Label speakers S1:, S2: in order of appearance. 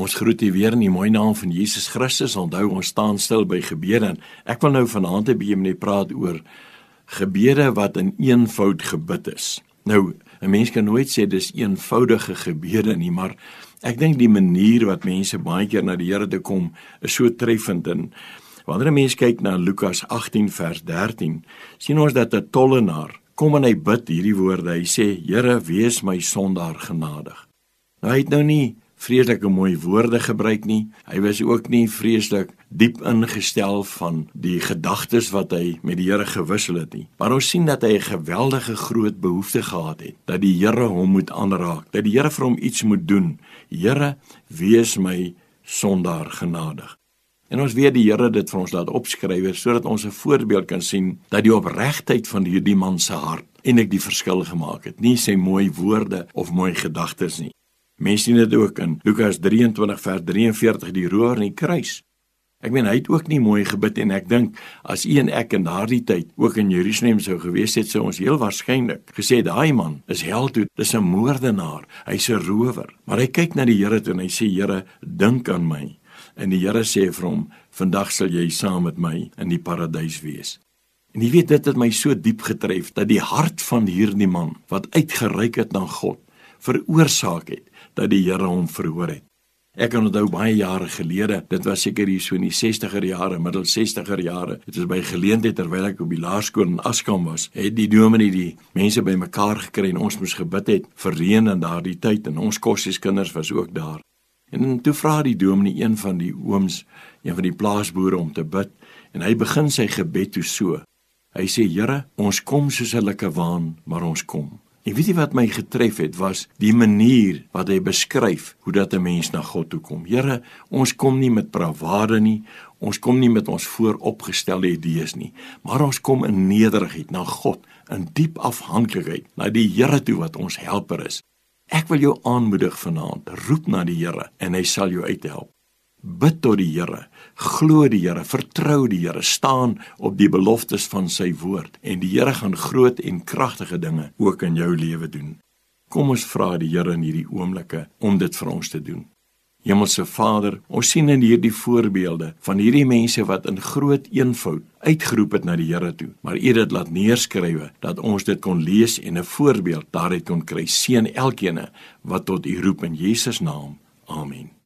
S1: Ons groet u weer in die mooi naam van Jesus Christus. Onthou ons staan stil by gebede. Ek wil nou vanaand 'n bietjie met u praat oor gebede wat in eenvoud gebid is. Nou, 'n mens kan nooit sê dis eenvoudige gebede nie, maar ek dink die manier wat mense baie keer na die Here toe kom is so treffend en wanneer 'n mens kyk na Lukas 18 vers 13, sien ons dat 'n tollenaar kom en hy bid hierdie woorde. Hy sê: "Here, wees my sondaar genadig." Nou hy het nou nie vreeslike mooi woorde gebruik nie. Hy was ook nie vreeslik diep ingestel van die gedagtes wat hy met die Here gewissel het nie. Maar ons sien dat hy 'n geweldige groot behoefte gehad het dat die Here hom moet aanraak, dat die Here vir hom iets moet doen. Here, wees my sondaar genadig. En ons weet die Here dit vir ons laat opskryf sodat ons 'n voorbeeld kan sien dat die opregtheid van hierdie man se hart en ek die verskil gemaak het, nie sy mooi woorde of mooi gedagtes nie. Mense sien dit ook in Lukas 23 vers 43 die roer in die kruis. Ek meen hy het ook nie mooi gebid en ek dink as u en ek in daardie tyd ook in Jerusalem sou gewees het sou ons heel waarskynlik gesê daai man is hel toe, dis 'n moordenaar, hy's 'n rower. Maar hy kyk na die Here toe en hy sê Here, dink aan my. En die Here sê vir hom, vandag sal jy saam met my in die paradys wees. En jy weet dit het my so diep getref dat die hart van hierdie man wat uitgereik het na God veroorsaak het dat die Here hom verhoor het. Ek kan onthou baie jare gelede, dit was seker hier so in die 60er jare, middel 60er jare, dit was by geleentheid terwyl ek op die laerskool in Askam was, het die dominee die mense bymekaar gekry en ons moes gebid het vir reën in daardie tyd en ons kossieskinders was ook daar. En toe vra die dominee een van die ooms, een van die plaasboere om te bid en hy begin sy gebed toe so. Hy sê: "Here, ons kom soos 'n lekker waan, maar ons kom." En weet jy wat my getref het was die manier wat hy beskryf hoe dat 'n mens na God toe kom. Here, ons kom nie met bravade nie, ons kom nie met ons vooropgestelde idees nie, maar ons kom in nederigheid na God, in diep afhanklikheid na die Here toe wat ons helper is. Ek wil jou aanmoedig vanaand, roep na die Here en hy sal jou uithelp. Bid tot die Here, glo die Here, vertrou die Here, staan op die beloftes van sy woord en die Here gaan groot en kragtige dinge ook in jou lewe doen. Kom ons vra die Here in hierdie oomblikke om dit vir ons te doen. Hemelse Vader, ons sien in hierdie voorbeelde van hierdie mense wat in groot eenvoud uitgeroep het na die Here toe, maar U het dit laat neerskrywe dat ons dit kon lees en 'n voorbeeld daaruit kon kry. Seën elkeen wat tot U roep in Jesus naam. Amen.